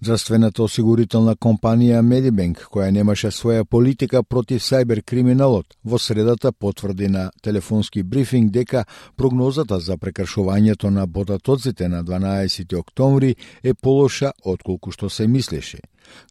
Здравствената осигурителна компанија Медибенк, која немаше своја политика против сајбер криминалот, во средата потврди на телефонски брифинг дека прогнозата за прекршувањето на ботатоците на 12 октомври е полоша отколку што се мислеше.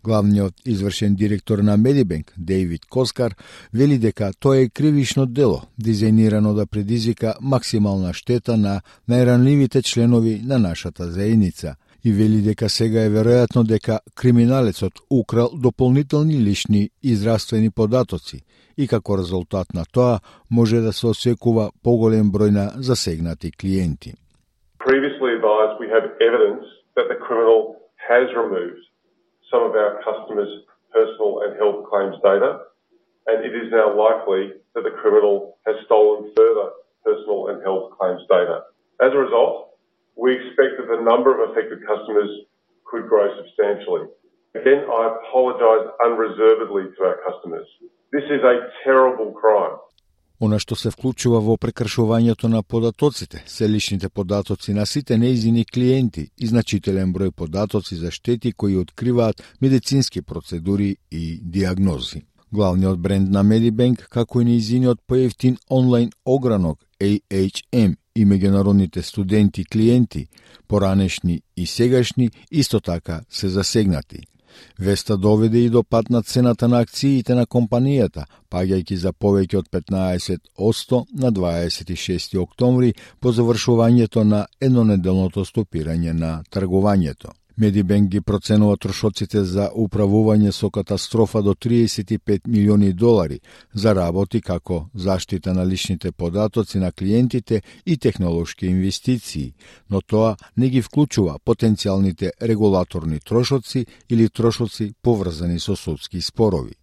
Главниот извршен директор на Медибенк, Дейвид Коскар, вели дека тоа е кривишно дело, дизајнирано да предизвика максимална штета на најранливите членови на нашата заедница – и вели дека сега е веројатно дека криминалецот украл дополнителни лични и здравствени податоци и како резултат на тоа може да се осекува поголем број на засегнати клиенти. Previously advised we have evidence that the criminal has removed some of our customers' personal and health claims data and it is now likely that the criminal has stolen further personal and health claims data. As a result, we expect that the number of affected customers could grow substantially. Again, I apologise unreservedly to our customers. This is a terrible crime. Она што се вклучува во прекршувањето на податоците, се личните податоци на сите неизини клиенти и значителен број податоци за штети кои откриваат медицински процедури и диагнози. Главниот бренд на Medibank, како и неизиниот поевтин онлайн огранок AHM и меѓународните студенти клиенти, поранешни и сегашни, исто така се засегнати. Веста доведе и до пат на цената на акциите на компанијата, паѓајќи за повеќе од 15% на 26 октомври по завршувањето на еднонеделното стопирање на трговањето. Медибенк ги проценува трошоците за управување со катастрофа до 35 милиони долари за работи како заштита на личните податоци на клиентите и технолошки инвестиции, но тоа не ги вклучува потенцијалните регулаторни трошоци или трошоци поврзани со судски спорови.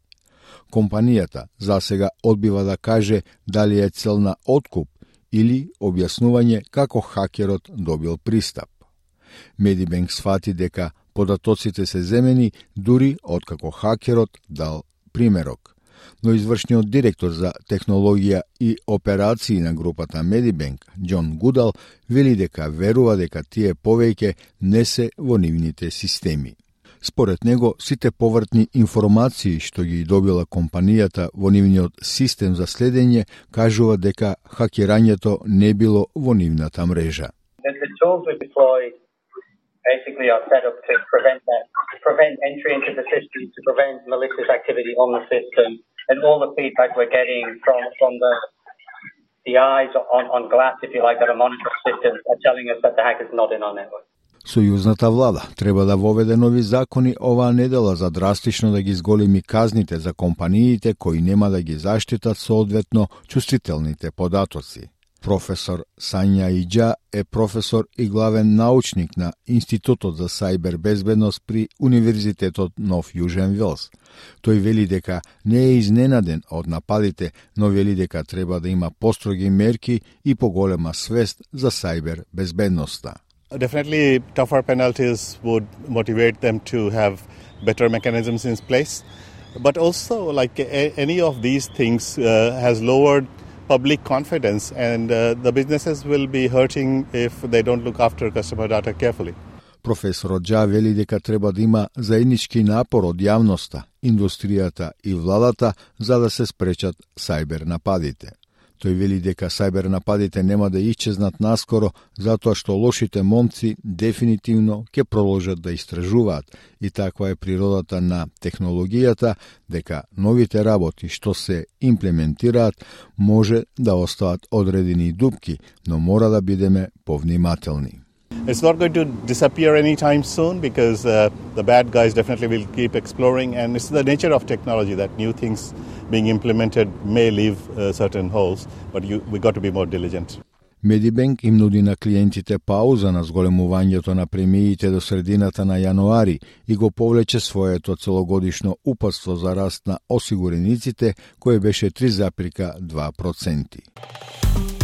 Компанијата за сега одбива да каже дали е цел на откуп или објаснување како хакерот добил пристап. Медибенк свати дека податоците се земени дури откако хакерот дал примерок. Но извршниот директор за технологија и операции на групата Медибенк, Џон Гудал, вели дека верува дека тие повеќе не се во нивните системи. Според него, сите повртни информации што ги добила компанијата во нивниот систем за следење кажува дека хакирањето не било во нивната мрежа. basically are set up to prevent that, to prevent entry into the system, to prevent malicious activity on the system, and all the feedback we're getting from from the the eyes on, on glass, if you like, that are monitoring systems are telling us that the hack is not in our network. Сојузната влада треба да воведе нови закони оваа недела за драстично да ги изголеми казните за компаниите кои нема да ги заштитат соодветно чувствителните податоци. Професор Сања Иджа е професор и главен научник на Институтот за сајбер безбедност при Универзитетот Нов Јужен Велс. Тој вели дека не е изненаден од нападите, но вели дека треба да има построги мерки и поголема свест за сајбер безбедноста. Definitely tougher penalties would motivate them to have better mechanisms in place. But also, like any of these things, uh, has lowered public confidence, and uh, the businesses will be hurting if they don't look after customer data carefully. Професорот Джа вели дека треба да има заеднички напор од јавноста, индустријата и владата за да се спречат сајбер нападите. Тој вели дека сајбер нападите нема да исчезнат наскоро, затоа што лошите момци дефинитивно ќе продолжат да истражуваат и таква е природата на технологијата, дека новите работи што се имплементираат може да остават одредени дупки, но мора да бидеме повнимателни. It's not going to disappear anytime soon because uh, the bad guys definitely will keep exploring, and it's the nature of technology that new things being implemented may leave uh, certain holes, but you, we got to be more diligent. Медибенк им нуди на клиентите пауза на зголемувањето на премиите до средината на јануари и го повлече своето целогодишно упадство за раст на осигурениците, кое беше 3,2%.